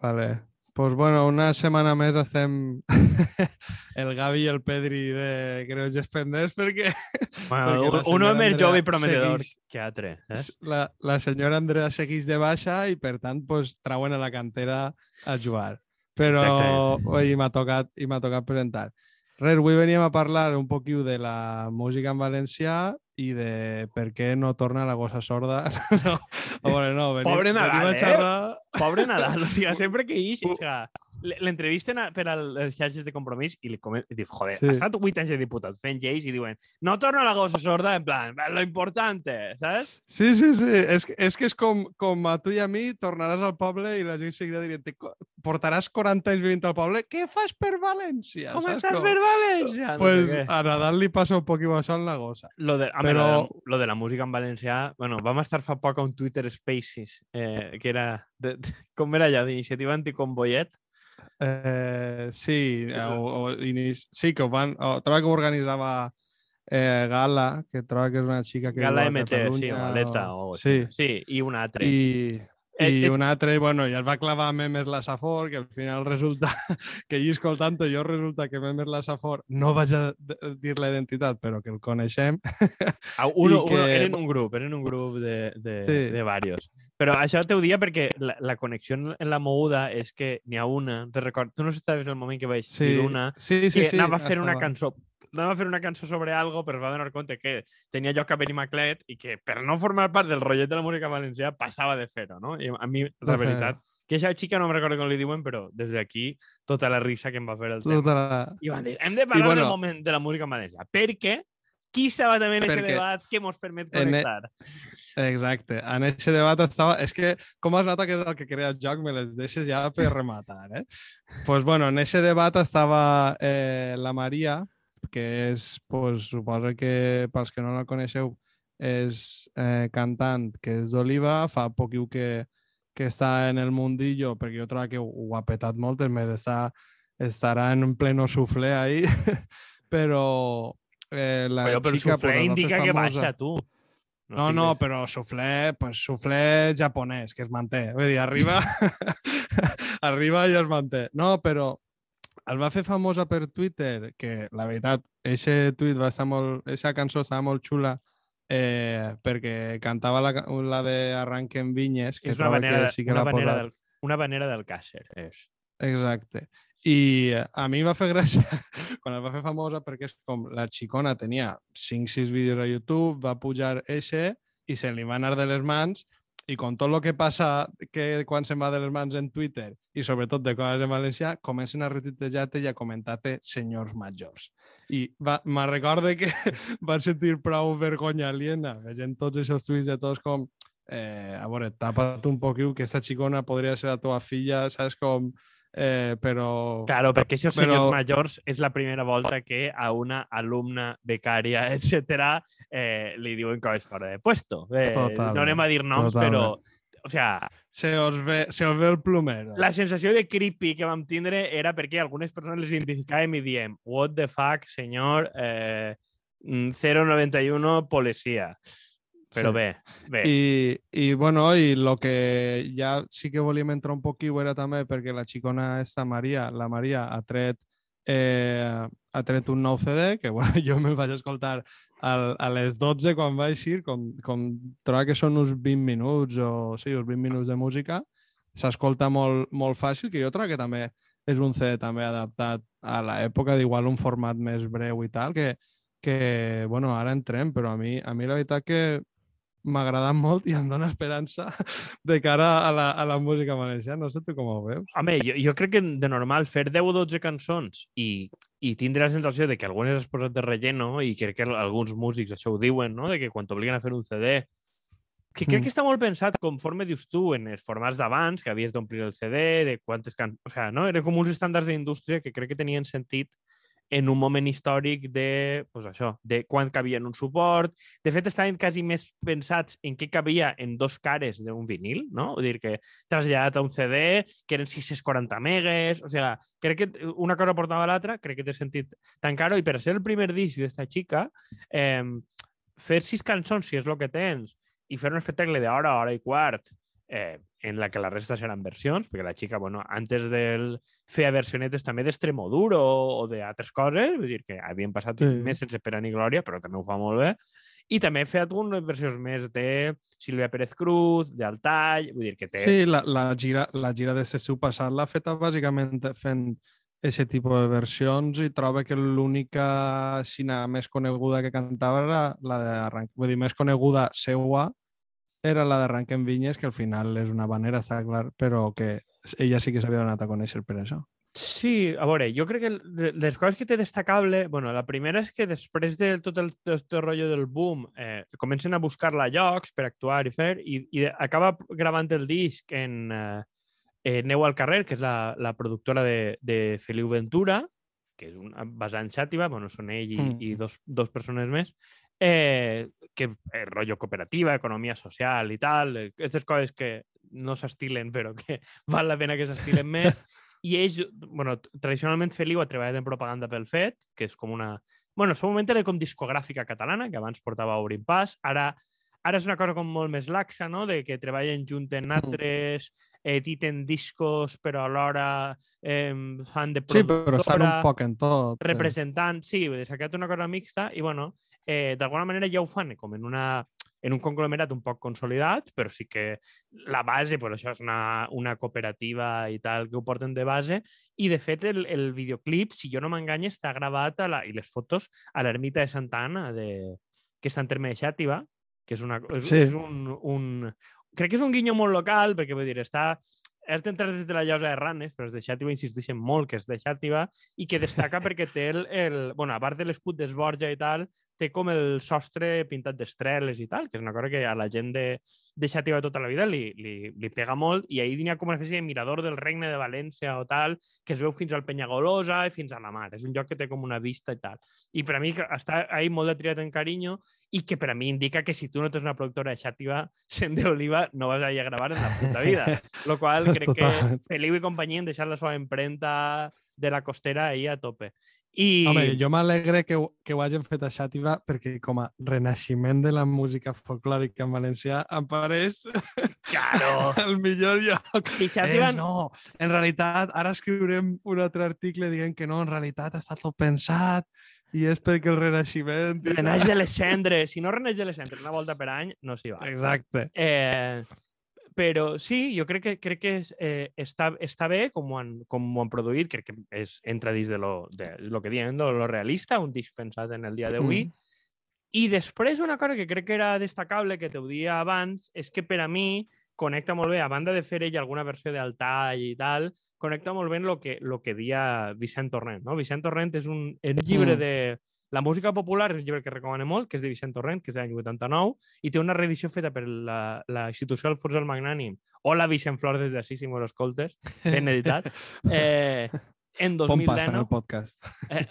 Vale. Pues bueno, una setmana més estem el Gavi i el Pedri de Greuges Pendents perquè, Bueno, perquè un, home més Andrea jove i prometedor que altre. Eh? la, la senyora Andrea segueix de baixa i per tant pues, trauen a la cantera a jugar. Però Exacte. oi, m'ha tocat, i m'ha tocat presentar. Res, avui veníem a parlar un poquiu de la música en valencià i de per què no torna la gossa sorda. no, a veure, no, venim, Pobre venim Nadal, a eh? xerrar... Pobre Nadal, o sigui, sempre que ix, o sigui, l'entrevisten a- per a les xarxes de compromís i li comen... diu, joder, Sí. ha estat 8 anys de diputat fent lleis i diuen no torna la gossa sorda, en plan, lo importante, saps? Sí, sí, sí. És, que- és que és com, com a tu i a mi tornaràs al poble i la gent seguirà dient "Te co- portaràs 40 anys vivint al poble, què fas per València? Com Saps estàs per València? No pues què. a Nadal li passa un poc això en la gossa. Lo de, home, Però- lo, de, lo de la música en valencià, bueno, vam estar fa poc a un Twitter Spaces, eh, que era, de, de, com era allò, d'iniciativa anticonvoyet, Eh, sí, o, o, inici... sí, que ho van... O, trobo que ho organitzava eh, Gala, que trobo que és una xica que Gala MT, sí, o Aleta, o, Sí, sí, i un altre. i, Eh, i és- un altre, bueno, i es va clavar Memes la Safor, que al final resulta que llisco el tanto, jo resulta que Memes la Safor no vaig a dir la identitat, però que el coneixem. Ah, uno, que- uno, eren un grup, eren un grup de, de, Sí. de varios. Però això t'ho dia perquè la, la connexió en- la moguda és que n'hi ha una, te record, tu no saps el moment que vaig Sí, dir una, sí, sí, que sí, anava a fer una estava- cançó anava a fer una cançó sobre algo, però es va donar compte que tenia lloc a Benimaclet i que per no formar part del rotllet de la música valencià passava de fer-ho, no? I a mi, la veritat, que aquesta xica no me recordo com li diuen, però des d'aquí tota la risa que em va fer el tema. Tota la... I van dir, hem de parlar bueno- del moment de la música en valencià, perquè qui estava també en aquest debat que mos permet en e- connectar? Exacte. En aquest debat estava... És que, com has notat que és el que crea el joc, me les deixes ja per rematar, eh? pues, bueno, en aquest debat estava eh, la Maria, que és, pues, suposo que pels que no la coneixeu, és eh, cantant, que és d'Oliva, fa poquiu que, que està en el mundillo, perquè jo trobo que ho, ho ha petat molt, més està, estarà en pleno suflé ahí, però eh, la Però, però xica fer indica que famosa. baixa, tu. No, no, però suflé, pues suflé japonès, que es manté. Vull dir, arriba, arriba i es manté. No, però el va fer famosa per Twitter, que la veritat, eixe tuit va estar molt... Eixa cançó estava molt xula eh, perquè cantava la, la de Arranquen vinyes, que és una manera, que sí que una, manera del, una manera del càcer, és. Exacte. I a mi va fer gràcia quan el va fer famosa perquè és com la xicona tenia 5-6 vídeos a YouTube, va pujar eixe i se li va anar de les mans i com tot el que passa que quan se'n va de les mans en Twitter i sobretot de coses en valencià, comencen a retuitejar-te i a comentar-te senyors majors. I va, me recorde que van sentir prou vergonya aliena veient tots aquests tuits de tots com eh, a veure, tapa't un poquiu que esta xicona podria ser la teva filla, saps com... Eh, però... Claro, perquè Però- senyors majors és la primera volta que a una alumna becària, etc eh, li diuen coses fora de puesto. Eh, no Totalment, anem a dir noms, però... O sea, Se us ve, se us ve el plomero. la sensació de creepy que vam tindre era perquè algunes persones les identificàvem i diem what the fuck, senyor, eh, mm, 091 policia. Però Sí. bé, bé. I, I, bueno, i el que ja sí que volíem entrar un poquiu era també perquè la xicona esta Maria, la Maria, ha tret, eh, ha tret un nou CD, que bueno, jo me'l vaig escoltar al, a les 12 quan va eixir, com, com trobo que són uns 20 minuts o sí, uns 20 minuts de música, s'escolta molt, molt fàcil, que jo trobo que també és un CD també adaptat a l'època, d'igual un format més breu i tal, que, que bueno, ara entrem, però a mi, a mi la veritat que m'ha agradat molt i em dona esperança de cara a la, a la música valenciana. No sé tu com ho veus. Home, jo, jo crec que de normal fer 10 o 12 cançons i, i tindre la sensació de que algunes has posat de relleno i crec que alguns músics això ho diuen, no? de que quan t'obliguen a fer un CD que crec Mm. que està molt pensat, conforme dius tu, en els formats d'abans, que havies d'omplir el CD, de quantes can... O sea, no? Era com uns estàndards d'indústria que crec que tenien sentit en un moment històric de, pues això, de quan cabia en un suport. De fet, estaven quasi més pensats en què cabia en dos cares d'un vinil, no? Vull dir que traslladat a un CD, que eren 640 megues, o sigui, crec que una cosa portava a l'altra, crec que té sentit tan caro, i per ser el primer disc d'esta xica, eh, fer sis cançons, si és el que tens, i fer un espectacle d'hora, hora i quart, eh, en la que la resta seran versions, perquè la xica, bueno, antes del feia versionetes també d'Extremoduro o d'altres coses, vull dir que havien passat sí. més sense pera ni glòria, però també ho fa molt bé. I també he fet algunes versions més de Sílvia Pérez Cruz, d'Altall, vull dir que té... Sí, la, la, gira, la gira de Sessu passat l'ha feta bàsicament fent aquest tipus de versions i trobo que l'única xina més coneguda que cantava era la de Vull dir, més coneguda seua era la d'Arranquen Vinyes, que al final és una vanera, està clar, però que ella sí que s'havia donat a conèixer per això. Sí, a veure, jo crec que les coses que té destacable, bueno, la primera és que després de tot el, tot el rotllo del boom eh, comencen a buscar-la llocs per actuar i fer, i, i acaba gravant el disc en eh, Neu al carrer, que és la, la productora de, de Feliu Ventura, que és un basant xàtiva, bueno, són ell i, mm. i dos, dos persones més, eh, que eh, rotllo cooperativa, economia social i tal, aquestes coses que no s'estilen però que val la pena que s'estilen més i ells, bueno, tradicionalment Feliu ha treballat en propaganda pel FET, que és com una... Bueno, en el seu moment era com discogràfica catalana, que abans portava Obrim Pas. Ara, ara és una cosa com molt més laxa, no? De que treballen junten mm. altres, editen discos, però alhora eh, fan de productora... Sí, però estan un poc en tot. Representant, sí, s'ha quedat una cosa mixta i, bueno, eh, d'alguna manera ja ho fan com en una en un conglomerat un poc consolidat, però sí que la base, pues això és una, una cooperativa i tal que ho porten de base, i de fet el, el videoclip, si jo no m'engany, està gravat a la, i les fotos a l'ermita de Santa Anna, de, que està en terme de Xàtiva, que és, una, és, sí. és un, un... Crec que és un guinyo molt local, perquè vull dir, està és d'entrar des de la llosa de Ranes, però els de Xàtiva insisteixen molt que és de Xàtiva i que destaca perquè té el, el bueno, a part de l'escut d'Esborja i tal, té com el sostre pintat d'estreles i tal, que és una cosa que a la gent de, de Xàtiva tota la vida li, li, li pega molt, i ahir hi ha com una espècie de mirador del regne de València o tal, que es veu fins al Penyagolosa i fins a la mar. És un lloc que té com una vista i tal. I per a mi està ahí molt de triat en carinyo i que per a mi indica que si tu no tens una productora de Xàtiva, sent d'Oliva, no vas a ir a gravar en la puta vida. Lo qual crec Total. que Feliu i companyia han deixat la seva empremta de la costera ahí a tope. I... Home, jo m'alegre que, que ho hagin fet a Xàtiva perquè com a renaixement de la música folclòrica en valencià em pareix claro. el millor lloc. I Xàtiva... És, no, en realitat, ara escriurem un altre article dient que no, en realitat està tot pensat i és perquè el renaixement... Renaix de les cendres. Si no renaix de les cendres una volta per any, no s'hi va. Exacte. Eh, però sí, jo crec que, crec que és, eh, està, està bé com ho, han, com ho han produït, crec que és, entra dins de lo, de lo que diuen, de lo realista, un disc pensat en el dia d'avui. Mm. I després una cosa que crec que era destacable, que t'ho dia abans, és que per a mi connecta molt bé, a banda de fer ell alguna versió d'Altall i tal, connecta molt bé el que, lo que dia Vicent Torrent. No? Vicent Torrent és un, un llibre mm. de, la música popular és un llibre que recomano molt, que és de Vicent Torrent, que és de l'any 89, i té una reedició feta per la, la institució Furs del Magnànim. Hola, Vicent Flor, des d'ací, si m'ho escoltes, ben editat. Eh, en 2019... Pon passa en el podcast. Eh,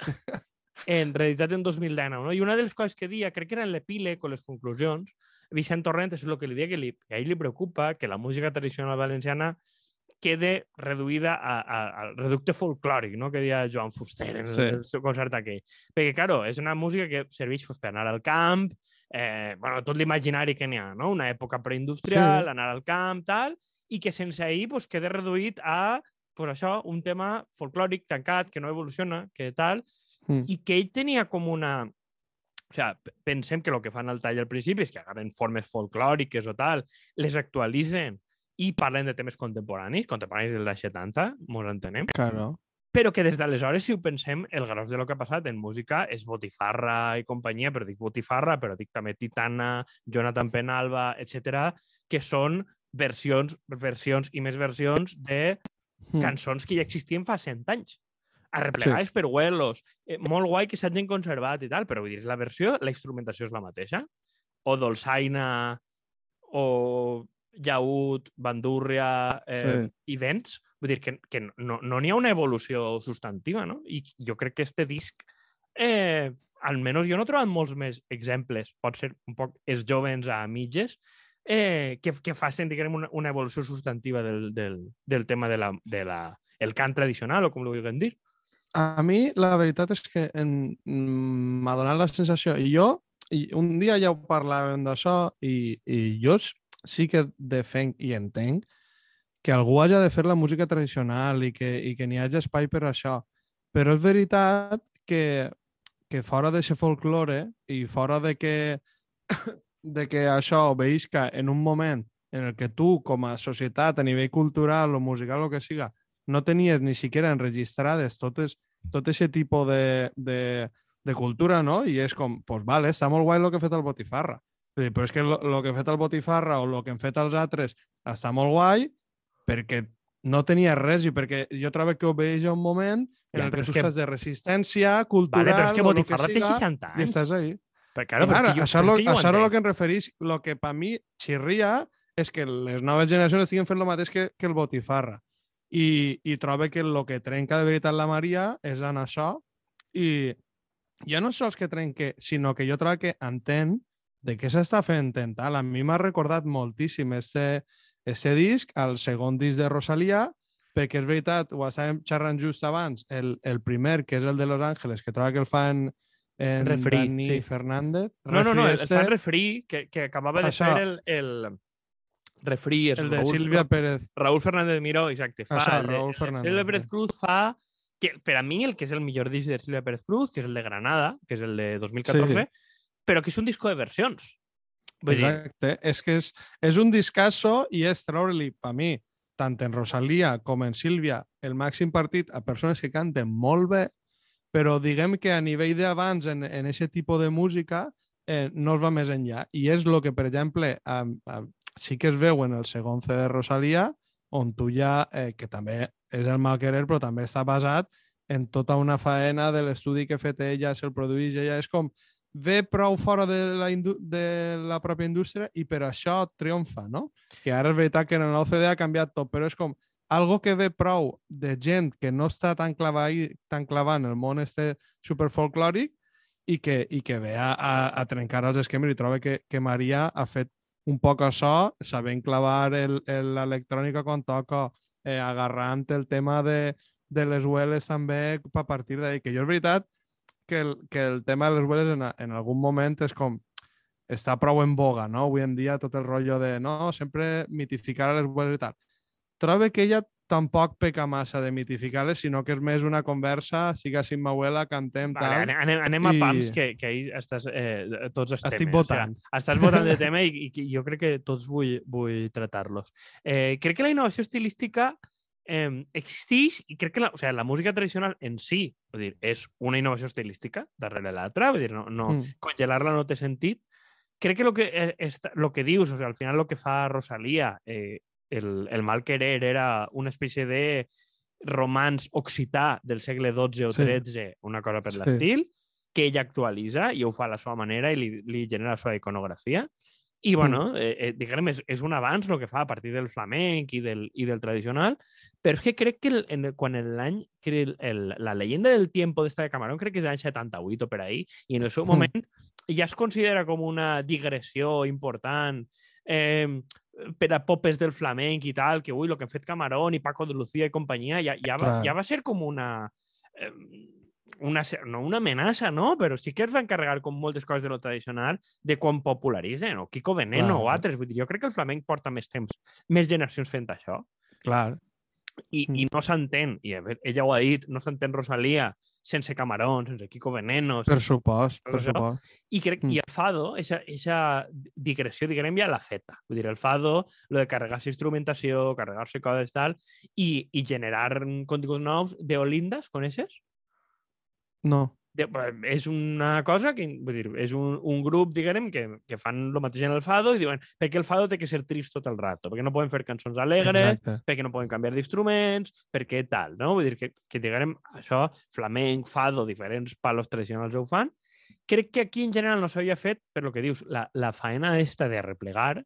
en reeditat en 2019. No? I una de les coses que dia, crec que era en l'epíleg o les conclusions, Vicent Torrent és el que li deia que, li, que a ell li preocupa que la música tradicional valenciana quede reduïda al reducte folclòric, no? que deia Joan Fuster en sí. el seu concert aquell. Perquè, claro, és una música que serveix pues, per anar al camp, eh, bueno, tot l'imaginari que n'hi ha, no? una època preindustrial, sí. anar al camp, tal, i que sense ahir pues, quede reduït a pues, això, un tema folclòric tancat, que no evoluciona, que tal, mm. i que ell tenia com una... O sigui, pensem que el que fan al tall al principi és que agafen formes folclòriques o tal, les actualitzen i parlen de temes contemporanis, contemporanis del 70, mos entenem. Claro. Però que des d'aleshores, si ho pensem, el gros de lo que ha passat en música és Botifarra i companyia, però dic Botifarra, però dic també Titana, Jonathan Penalba, etc, que són versions, versions i més versions de mm. cançons que ja existien fa 100 anys arreplegades sí. per huelos, eh, molt guai que s'hagin conservat i tal, però vull dir, la versió, la instrumentació és la mateixa? O dolçaina, o llaüt, bandúrria eh, sí. i vents. Vull dir que, que no n'hi no ha una evolució substantiva, no? I jo crec que este disc, eh, almenys jo no he trobat molts més exemples, pot ser un poc els jovens a mitges, eh, que, que facin, diguem, una, una evolució substantiva del, del, del tema de la, de la, el cant tradicional, o com ho vulguin dir. A mi, la veritat és que m'ha donat la sensació, i jo, i un dia ja ho parlàvem d'això, i, i jo sí que defenc i entenc que algú hagi de fer la música tradicional i que, i que n'hi hagi espai per això. Però és veritat que, que fora d'aquest folklore i fora de que, de que això obeïsca en un moment en el que tu, com a societat, a nivell cultural o musical o que siga, no tenies ni siquiera enregistrades totes, tot aquest tipus de, de, de cultura, no? I és com, pues vale, està molt guai el que ha fet el Botifarra. Però és que el que ha fet el Botifarra o el que han fet els altres està molt guai perquè no tenia res i perquè jo trobo que obeeix a un moment en Ja, el que tu que- estàs de resistència cultural Vale, però és que Botifarra té siga, 60 i anys. estàs ahí. Però, claro, Claro, però que jo, això, lo, que ho això lo entenc. que em referís. El que per mi xirria és que les noves generacions estiguen fent el mateix que, que el Botifarra. I, I trobo que el que trenca de veritat la Maria és en això i ja no sols que trenque, sinó que jo trobo que entén de què s'està fent en tal. A mi m'ha recordat moltíssim este, este disc, el segon disc de Rosalia, perquè és veritat, ho estàvem xerrant just abans, el, el primer, que és el de Los Ángeles, que trobo que el fan en Referí, Dani sí. Fernández. No, no, no, el, el fan refrí, que, que acabava de Això. fer el, el és el de Raúl- Sílvia Pérez. Raúl Fernández Miró, exacte. Fa Això, Raúl Fernández, Sílvia Pérez sí. Cruz fa, que per a mi el que és el millor disc de Sílvia Pérez Cruz, que és el de Granada, que és el de 2014, però que és un disco de versions. Vull dir, Exacte. És que és, és un discasso i és treure-li, per mi, tant en Rosalia com en Sílvia, el màxim partit a persones que canten molt bé, però diguem que a nivell d'abans en, aquest tipus de música eh, no es va més enllà. I és el que, per exemple, a, a, sí que es veu en el segon CD de Rosalia, on tu ja, eh, que també és el mal querer, però també està basat en tota una faena de l'estudi que ha fet ella, se'l produeix ella, és com ve prou fora de la, de la pròpia indústria i per això triomfa, no? Que ara és veritat que en CD ha canviat tot, però és com algo que ve prou de gent que no està tan clavada, tan clavada en el món este superfolclòric i que, i que ve a, a, a trencar els esquemes i troba que, que Maria ha fet un poc això, sabent clavar el- el- l'electrònica quan toca, eh, agarrant el tema de, de les hueles també a partir d'ahí, que jo és veritat que el, que el tema de les hueles en, en algun moment és com està prou en boga, no? Avui en dia tot el rotllo de no, sempre mitificar les hueles i tal. Trobo que ella tampoc peca massa de mitificar-les, sinó que és més una conversa, siga sin abuela, cantem, Vale, tal. anem, anem, anem a I- pams, que, que ahir estàs, eh, tots estem. Estic eh? votant. O sigui, estàs votant de tema i, i jo crec que tots vull, vull tractar-los. Eh, crec que la innovació estilística eh, existeix i crec que la, o sigui, la música tradicional en si vull dir, és una innovació estilística darrere l'altra, vull dir, no, no, Mm. congelar-la no té sentit. Crec que el que, eh, esta, lo que dius, o sigui, al final el que fa Rosalia, eh, el, el mal querer era una espècie de romans occità del segle XII o Sí. XIII, una cosa per Sí. l'estil, que ella actualitza i ho fa a la seva manera i li, li genera la seva iconografia. I, bueno, eh, eh, diguem, és, és un avanç el que fa a partir del flamenc i del, i del tradicional, però és que crec que el, en, el- quan l'any, la leyenda del tiempo d'esta de Camarón, crec que és l'any 78 o per ahí, i en el seu Mm. moment ja es considera com una digressió important eh, per a popes del flamenc i tal, que ui, el que han fet Camarón i Paco de Lucía i companyia, ja, ja, va, ja va ser com una... Eh, una, no una amenaça, no? Però sí que es va encarregar com moltes coses de lo tradicional de quan popularitzen, o Kiko Veneno o Clar. altres. Vull dir, jo crec que el flamenc porta més temps, més generacions fent això, Clar. i, Mm. i no s'entén, i ella ho ha dit, no s'entén Rosalia sense Camarón, sense Kiko Veneno, Per supost, per supost. I crec Mm. i el fado, aquesta digressió, diguem, ja l'ha feta. Vull dir, el fado, lo de carregar-se instrumentació, carregar-se coses tal, i, i generar continguts nous d'Olindas, coneixes? No. Eh, és una cosa que, vull dir, és un, un grup, diguem, que, que fan el mateix en el fado i diuen per què el fado té que ser trist tot el rato? Perquè no poden fer cançons alegres, Exacte. perquè no poden canviar d'instruments, perquè tal, no? Vull dir que, que diguem, això, flamenc, fado, diferents palos tradicionals ho fan. Crec que aquí en general no s'havia fet, per lo que dius, la, la faena esta de replegar,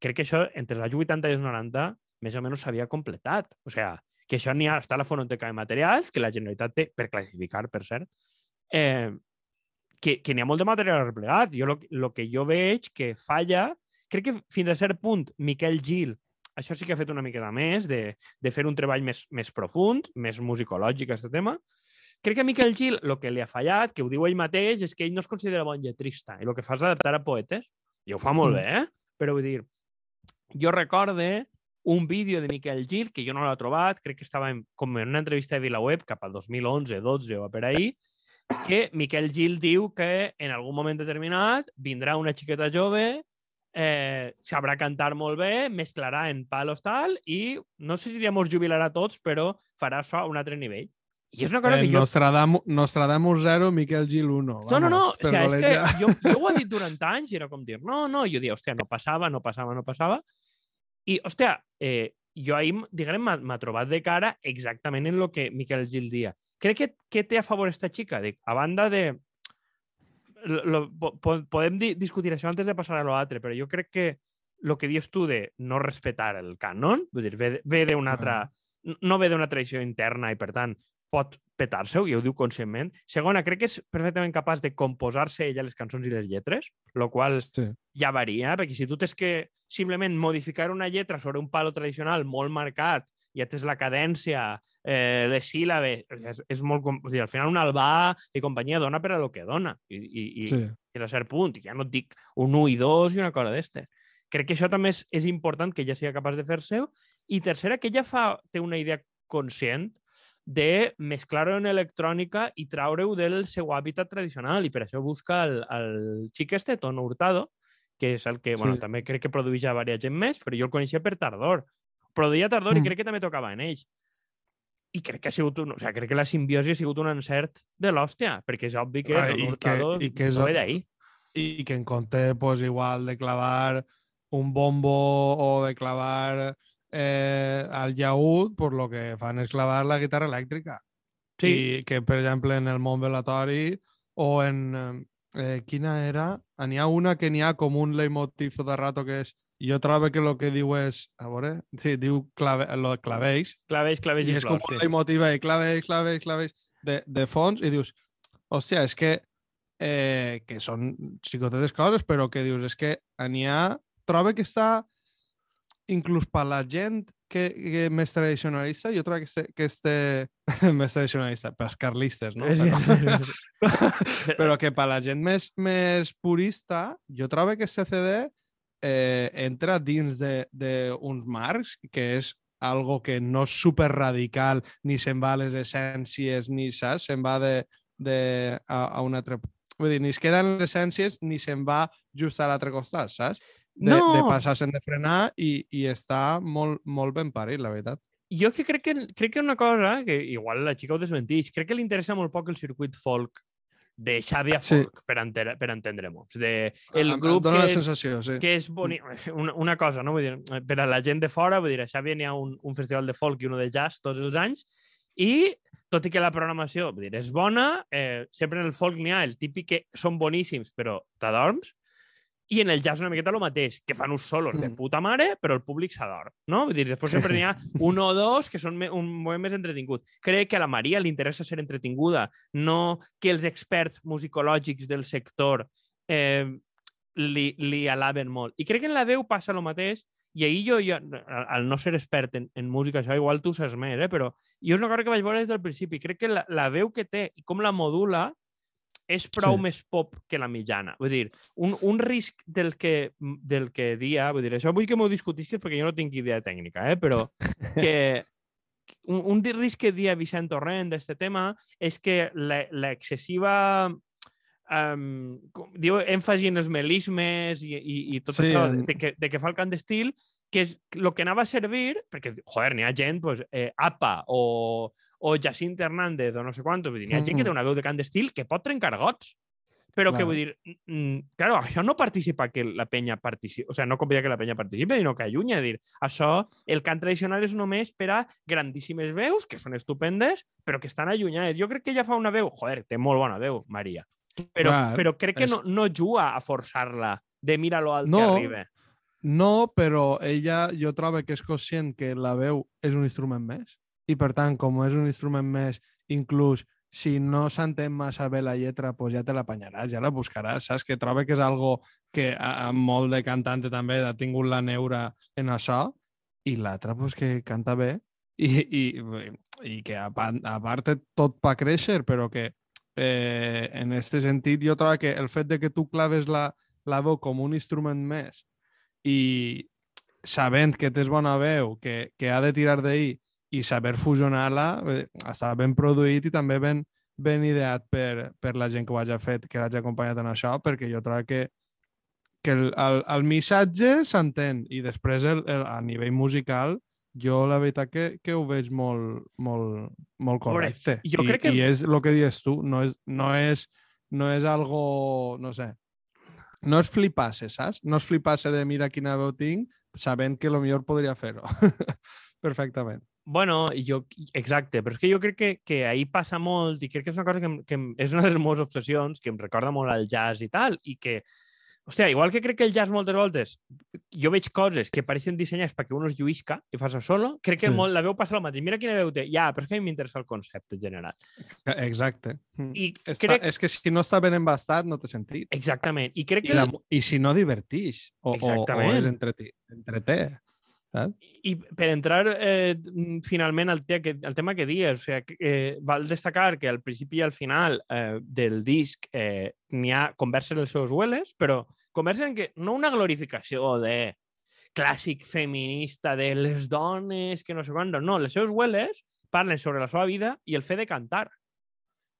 crec que això entre els anys 80 i els 90 més o menys s'havia completat. O sigui, que això n'hi ha, està a la fonoteca de materials, que la Generalitat té, per classificar, per cert, eh, que, que n'hi ha molt de material replegat. Jo el que jo veig que falla, crec que fins a cert punt Miquel Gil, això sí que ha fet una miqueta més, de, de fer un treball més, més profund, més musicològic, aquest tema. Crec que a Miquel Gil el que li ha fallat, que ho diu ell mateix, és que ell no es considera bon lletrista i el que fa és adaptar a poetes, i ho fa molt Mm. bé, eh? però vull dir, jo recorde un vídeo de Miquel Gil, que jo no l'he trobat, crec que estava en, com en una entrevista de VilaWeb cap al 2011, 12 o per ahir, que Miquel Gil diu que en algun moment determinat vindrà una xiqueta jove, eh, sabrà cantar molt bé, mesclarà en palos tal, i no sé si diria mos jubilarà tots, però farà això a un altre nivell. I és una cosa Eh, que jo... Nostradamus, Nostradamus 0, Miquel Gil 1. No, no, no, o sigui, és que jo, jo ho he dit durant anys i era com dir, no, no, jo dia, hòstia, no passava, no passava, no passava. I, hòstia, eh, jo ahir, diguem, m'ha trobat de cara exactament en el que Miquel Gil dia. Crec que, que té a favor esta xica? Dic, a banda de... Lo, po, po- podem di discutir això antes de passar a l'altre, però jo crec que el que dius tu de no respetar el canon, vull dir, ve, ve d'una altra... No ve d'una tradició interna i, per tant, pot petar-se-ho, i ho diu conscientment. Segona, crec que és perfectament capaç de composar-se ella les cançons i les lletres, el qual Sí. ja varia, perquè si tu tens que simplement modificar una lletra sobre un palo tradicional molt marcat, ja tens la cadència, eh, les síl·labes, és, és molt... O sigui, al final un albà i companyia dona per a lo que dona. I, i, i, Sí. fins a cert punt, i ja no et dic un 1 i 2 i una cosa d'este. Crec que això també és, és important que ella sigui capaç de fer-se. I tercera, que ella fa, té una idea conscient de mesclar-ho en electrònica i traure-ho del seu hàbitat tradicional. I per això busca el, el xic este, Tono Hurtado, que és el que, sí. bueno, també crec que produeix a diversa gent més, però jo el coneixia per Tardor. Produïa Tardor mm. I crec que també tocava en ells. I crec que ha sigut un, o sigui, crec que la simbiosi ha sigut un encert de l'hòstia, perquè és obvi que Ah, Tono i que- Hurtado i que és no ve d'ahir. I que en compte, pues, igual de clavar un bombo o de clavar eh, al llaúd, pues lo que fan és clavar la guitarra elèctrica. Sí. I que, per exemple, en el món velatori o en... eh, Eh, quina era? N'hi ha una que n'hi ha com un leitmotiv tot el rato que és... Jo trobo que el que diu és... A veure... Sí, diu clave, lo de clavells. Clavells, clavells I i, és com un sí. leitmotiv ahí, clavells, clavells, clavells, de, de fons, i dius, hòstia, és que, eh, que són xicotetes coses, però que dius, és que n'hi ha... Trobo que està, inclús per la gent que, que més tradicionalista, jo trobo que este, que este més tradicionalista, pels carlistes, no? Sí, Però, sí, sí. però que per la gent més, més purista, jo trobo que este CD eh, entra dins d'uns marcs que és algo que no és super radical, ni se'n va a les essències, ni saps? Se'n va de, de, a, a un altre... Vull dir, ni es queden les essències ni se'n va just a l'altre costat, saps? De, No. de passar-se'n de frenar i, i està molt, molt ben parit, la veritat. Jo que crec que, crec que una cosa, que igual la xica ho desmentix, crec que li interessa molt poc el circuit folk de Xàbia Sí. Folk, per, enter, per entendre-nos. De el Em- em grup dona que la és, sensació, sí. que és boni... Una, una cosa, no? Vull dir, per a la gent de fora, vull dir, a Xàbia n'hi ha un, un festival de folk i un de jazz tots els anys, i tot i que la programació vull dir, és bona, eh, sempre en el folk n'hi ha el típic que són boníssims, però t'adorms, i en el jazz una miqueta el mateix, que fan uns solos de Mm. puta mare, però el públic s'adorm, no? Vull dir, després sempre n'hi ha un o dos que són un moment més entretingut. Crec que a la Maria li interessa ser entretinguda, no que els experts musicològics del sector eh, li, li alaben molt. I crec que en la veu passa el mateix, i ahir jo, jo al al no ser expert en, en música, això igual tu saps més, eh? però jo és una cosa que vaig veure des del principi. Crec que la, la veu que té i com la modula és prou Sí. més pop que la mitjana. Vull dir, un, un risc del que, del que dia, vull dir, això vull que m'ho discutisques perquè jo no tinc idea tècnica, eh? però que un, un risc que dia Vicent Torrent d'aquest tema és que la- l'excessiva um, diu èmfasi en els melismes i, i, i tot Sí, això de, que, de que fa el cant d'estil, que és el que anava a servir, perquè, joder, n'hi ha gent, pues, eh, APA o, o Jacint Hernández o no sé quantos, vull dir, n'hi ha gent que té una veu de cant d'estil que pot trencar gots, però que Clar. vull dir, mm, claro, això no participa que la penya participi, o sigui, no convida que la penya participi, sinó que allunya, dir, això, el cant tradicional és només per a grandíssimes veus, que són estupendes, però que estan allunyades. Jo crec que ella fa una veu, joder, té molt bona veu, Maria, però, Clar, però crec que és- no, no juga a forçar-la de mira lo alt No, que arriba. No, però ella jo trobo que és conscient que la veu és un instrument més i per tant, com és un instrument més, inclús si no s'entén massa bé la lletra, pues ja te l'apanyaràs, ja la buscaràs, saps? Que trobo que és algo que a, a molt de cantante també ha tingut la neura en això i l'altra, pues, que canta bé i, i, i que a, pa- a part tot per créixer, però que eh, en aquest sentit jo trobo que el fet de que tu claves la, la veu com un instrument més i sabent que tens bona veu, que, que ha de tirar d'ahir i saber fusionar-la, eh, està ben produït i també ben, ben ideat per, per la gent que ho hagi fet, que l'hagi acompanyat en això, perquè jo trobo que, que el, el, el missatge s'entén i després el, el, a nivell musical jo la veritat que, que ho veig molt, molt, molt correcte. jo I, crec que- I és el que dius tu, no és, no és, no és algo, no sé, no és flipar-se, saps? No és flipar-se de mira quina veu tinc, sabent que lo millor podria fer-ho. Perfectament. Bueno, i jo, exacte, però és que jo crec que, que ahir passa molt i crec que és una cosa que, que és una de les meves obsessions, que em recorda molt al jazz i tal, i que, hòstia, igual que crec que el jazz moltes voltes, jo veig coses que pareixen dissenyades perquè un es lluïsca i fa solo, crec que Sí. molt, la veu passa el mateix. Mira quina veu té. Ja, però és que a mi m'interessa el concepte general. Exacte. Mm. I Està, crec... És que si no està ben embastat no té sentit. Exactament. I crec I, que... la, I si no divertix o, o, o Exactament. és entreté. entreté saps? I per entrar eh, finalment al, te que, al tema que dies, o sigui, eh, val destacar que al principi i al final eh, del disc eh, n'hi ha converses dels seus hueles, però converses en què no una glorificació de clàssic feminista de les dones, que no sé quant, no, les seus hueles parlen sobre la seva vida i el fet de cantar.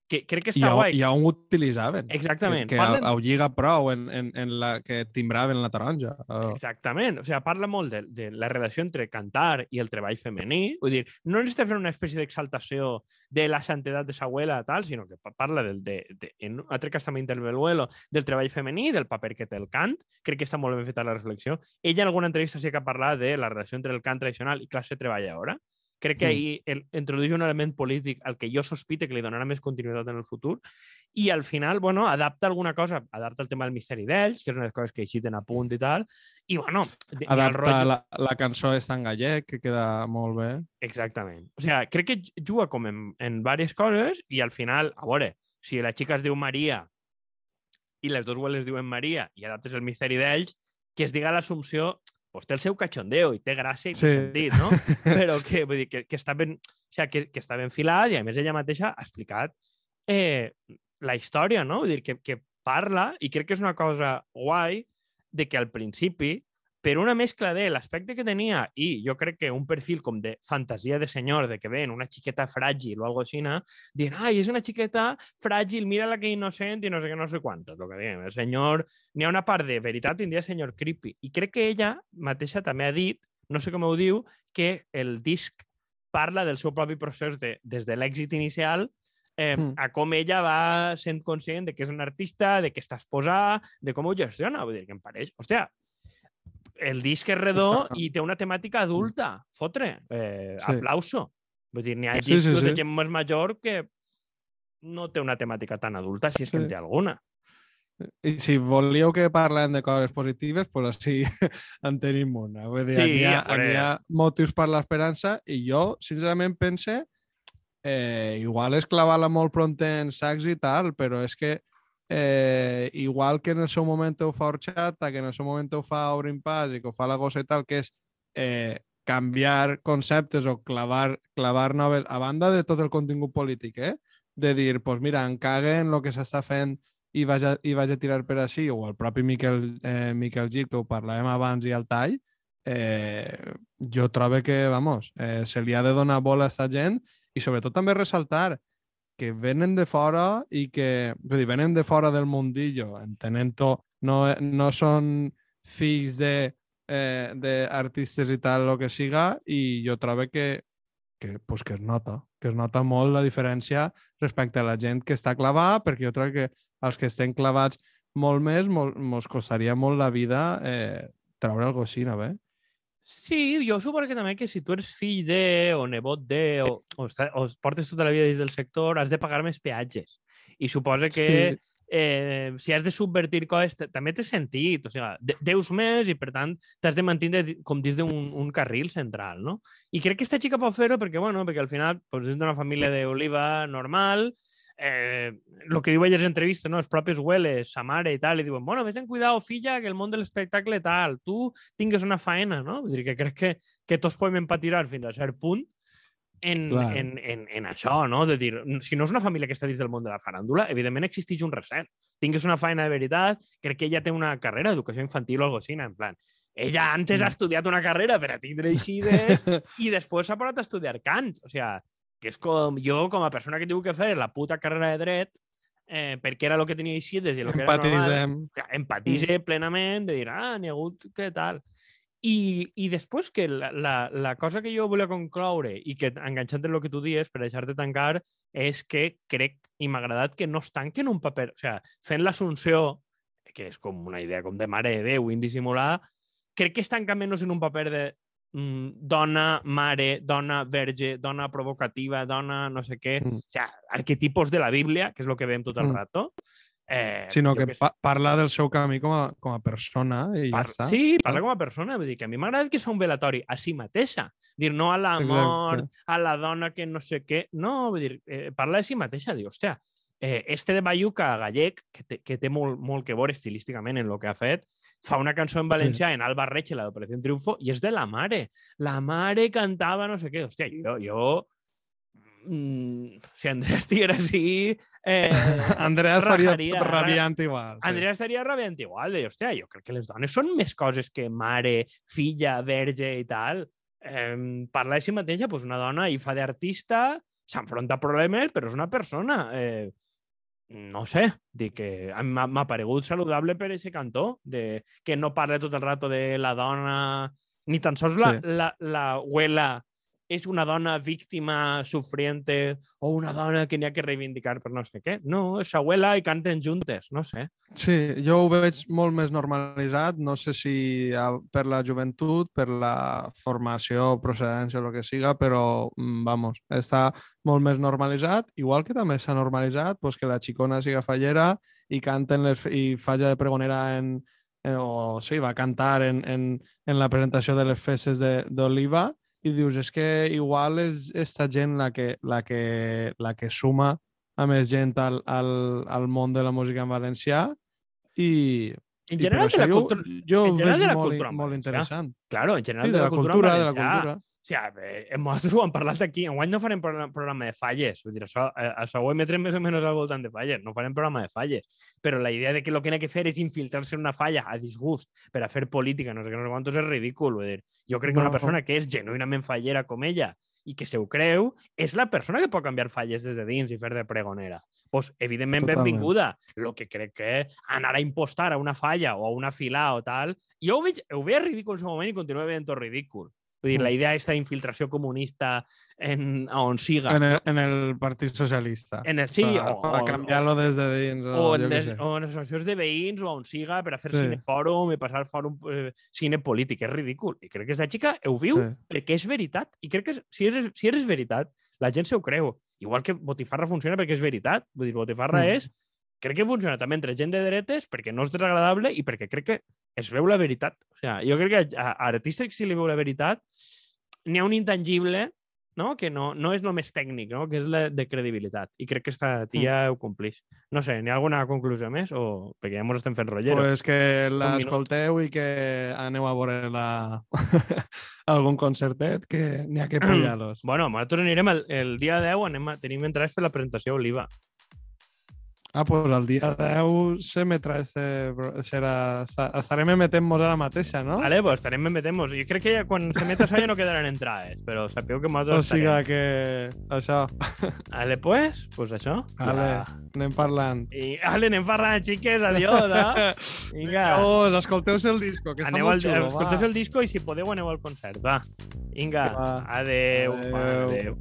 Que crec que I, està on, guai. I on ho utilitzaven. Exactament. Que, que Parlen- ho lliga prou en, en, en la que timbraven la taronja. Oh. Exactament. O sigui, parla molt de, de la relació entre cantar i el treball femení. Vull dir, no necessita fer una espècie d'exaltació de la santedat de sa abuela, tal, sinó que pa- parla del, de, de, en un altre cas també interveluelo, del treball femení, del paper que té el cant. Crec que està molt ben feta la reflexió. Ella en alguna entrevista sí que ha parlat de la relació entre el cant tradicional i classe treballadora. Crec que Mm. ahir el, introdueix un element polític al que jo sospite que li donarà més continuïtat en el futur i al final, bueno, adapta alguna cosa, adapta el tema del misteri d'ells, que és una de les coses que aixiten a punt i tal, i bueno, de- el Adapta rotllo- la, la cançó està en gallec, que queda molt bé. Exactament. O sigui, crec que juga com en, en diverses coses i al final, a veure, si la xica es diu Maria i les dues hueles diuen Maria i adaptes el misteri d'ells, que es diga l'assumpció, pues té el seu cachondeo i té gràcia i té Sí. sentit, no? Però que, vull dir, que, que, està ben, o sigui, que, que està ben filat i a més ella mateixa ha explicat eh, la història, no? Vull dir, que, que parla i crec que és una cosa guai de que al principi per una mescla de l'aspecte que tenia i jo crec que un perfil com de fantasia de senyor, de que ven una xiqueta fràgil o algo així, dient, ai, és una xiqueta fràgil, mira la que innocent i no sé què, no sé quantos, el que diguem. El senyor... N'hi ha una part de veritat tindria senyor creepy. I crec que ella mateixa també ha dit, no sé com ho diu, que el disc parla del seu propi procés de, des de l'èxit inicial eh, Mm. a com ella va sent conscient de que és un artista, de que està exposada, de com ho gestiona. Vull dir, que em pareix... Hòstia, el disc és redó Està- i té una temàtica adulta. Fotre. Eh, Sí. Aplauso. Vull dir, n'hi ha Sí, sí, discos sí. de gent més major que no té una temàtica tan adulta, si és que en Sí. té alguna. I si volíeu que parlem de coses positives, pues així en tenim una. Vull dir, Sí, sí, hi, ha, a veure. hi ha motius per l'esperança i jo, sincerament, pense eh, igual és clavar-la molt pront en sacs i tal, però és que eh, igual que en el seu moment ho fa Orxata, que en el seu moment ho fa Obrin Pas i que ho fa la Gossa i tal, que és eh, canviar conceptes o clavar, clavar noves, a banda de tot el contingut polític, eh? de dir, pues mira, em cague en el que s'està fent i vaig, a, i vaig a tirar per així, o el propi Miquel, eh, Miquel Gil, que ho parlàvem abans, i el tall, eh, jo trobo que, vamos, eh, se li ha de donar bola a aquesta gent i sobretot també ressaltar que venen de fora i que, vull dir, venen de fora del mundillo, entenent-ho, no, no són fills de eh, d'artistes i tal, el que siga, i jo trobo que, que, pues, que es nota, que es nota molt la diferència respecte a la gent que està clavada, perquè jo trobo que els que estem clavats molt més, molt, mos costaria molt la vida eh, treure alguna cosa així, no bé? Sí, jo suposo que també que si tu eres fill de, o nebot de, o, o, o portes tota la vida dins del sector, has de pagar més peatges. I suposa que Sí. eh, si has de subvertir coses, també té sentit. O sigui, de, deus més i, per tant, t'has de mantenir com dins d'un un carril central, no? I crec que esta xica pot fer-ho perquè, bueno, perquè al final pues, és d'una família d'oliva normal, eh, el que diu ella a les entrevistes, no? els propis hueles, sa mare i tal, i diuen, bueno, vés en cuidado, filla, que el món de l'espectacle tal, tu tingues una faena, no? Vull dir que crec que, que tots podem empatirar fins a cert punt en, Clar. en, en, en això, no? De dir, si no és una família que està dins del món de la faràndula, evidentment existeix un recel. Tingues una feina de veritat, crec que ella té una carrera d'educació infantil o alguna cosa així, en plan. Ella antes ha Mm. estudiat una carrera per a tindre eixides i després s'ha posat a estudiar cant. O sigui, que és com jo, com a persona que tinc que fer la puta carrera de dret, eh, perquè era el que tenia eixides i el que era normal, empatitze plenament de dir, ah, n'hi ha hagut què tal. I, I després que la, la, la cosa que jo volia concloure i que enganxant en el que tu dies per deixar-te tancar és que crec i m'ha agradat que no es tanquen en un paper. O sigui, fent l'assumpció, que és com una idea com de mare de Déu indissimular, crec que es tanca menys en un paper de mm, dona, mare, dona, verge, dona provocativa, dona no sé què. Mm. O sigui, arquetipos de la Bíblia, que és el que veiem tot el Mm. rato. Eh, Sinó que sé. pa parla del seu camí com a, com a persona i ja Par està. Sí, parla com a persona. Vull dir que a mi m'ha agradat que és un velatori a si mateixa. Dir, no a la Exacte. mort, a la dona que no sé què. No, vull dir, eh, parla de si mateixa. Diu, hòstia, eh, este de Bayuca gallec, que té, que té molt, molt que veure estilísticament en el que ha fet, fa una cançó en valencià en Alba Reche, la d'Operació Triunfo, i és de la mare. La mare cantava no sé què. Hòstia, jo... jo mm, si Andrea estiguera així... Eh, Andrea rajaria, ara- rabiant igual. sí. Andrea estaria rabiant igual, de, hòstia, jo crec que les dones són més coses que mare, filla, verge i tal. Eh, parla de si mateixa, doncs una dona i fa d'artista, s'enfronta a problemes, però és una persona. Eh, no sé, dic que m'ha paregut saludable per ese cantó, de, que no parla tot el rato de la dona, ni tan sols la, Sí. la, la abuela és una dona víctima, sufriente, o una dona que n'hi ha que reivindicar per no sé què. No, és abuela i canten juntes, no sé. Sí, jo ho veig molt més normalitzat, no sé si per la joventut, per la formació, procedència o el que siga, però, mm, vamos, està molt més normalitzat, igual que també s'ha normalitzat pues, que la xicona siga fallera i canten les, i falla de pregonera en, eh, o sí, va cantar en, en, en la presentació de les festes d'Oliva i dius, és que igual és esta gent la que, la que, la que suma a més gent al, al, al món de la música en valencià i, En i general, de la jo, cultura... jo en ho general de la molt, cultura en molt interessant. Claro, en general Sí, de, la cultura, cultura, en de la cultura. O sigui, eh, nosaltres ho hem parlat aquí. Enguany no farem pro- programa de falles. Vull dir, això, eh, això ho emetrem més o menys al voltant de falles. No farem programa de falles. Però la idea de que el que n'ha que fer és infiltrar-se en una falla a disgust per a fer política, no sé què, no sé quantos, és ridícul. Vull dir, jo crec que una persona que és genuïnament fallera com ella i que se ho creu, és la persona que pot canviar falles des de dins i fer de pregonera. Pues, evidentment, Totalment. benvinguda. Lo que crec que anar a impostar a una falla o a una fila o tal, jo ho veig, ho veig ridícul en el moment i continuo veient tot ridícul. Vull dir, Mm. la idea aquesta d'infiltració comunista en, on siga. En el, en el Partit Socialista. En el, sí, Pa- o, o, canviar-lo des de dins. o, O, en sé. o en associacions de veïns o on siga per a fer Sí. cinefòrum i passar fòrum eh, cine polític. És ridícul. I crec que aquesta xica ho viu Sí. perquè és veritat. I crec que és- si és, si és veritat, la gent se ho creu. Igual que Botifarra funciona perquè és veritat. Vull dir, Botifarra Mm. és... Crec que funciona també entre gent de dretes perquè no és desagradable i perquè crec que es veu la veritat. O sigui, jo crec que a, a artistes que si li veu la veritat n'hi ha un intangible no? que no, no és només tècnic, no? que és la de credibilitat. I crec que esta tia ho complix. No sé, n'hi ha alguna conclusió més? O... Perquè ja ens estem fent rotlleros. Pues que l'escolteu i que aneu a veure la... algun concertet, que n'hi ha que pillar-los. Bueno, nosaltres anirem el, el dia 10, anem a, tenim entrades per la presentació Oliva. Ah, pues el dia 10 se metrà este... Serà... esta- Estarem emetent-nos ara mateixa, no? Vale, pues estarem ben metemos. Jo crec que ja, quan se meta això ja no quedaran entrades, però sapeu que O nosaltres sigui estarem. que... Això. Vale, pues, pues això. Vale, Ja. anem parlant. I, ale, anem parlant, xiques, adiós, eh? Vinga. Llavors, escolteu-se el disco, que està Aneu al, molt xulo, escolteu va. el disco i si podeu aneu al concert, va. Vinga, Va. adeu. Adeu. adeu.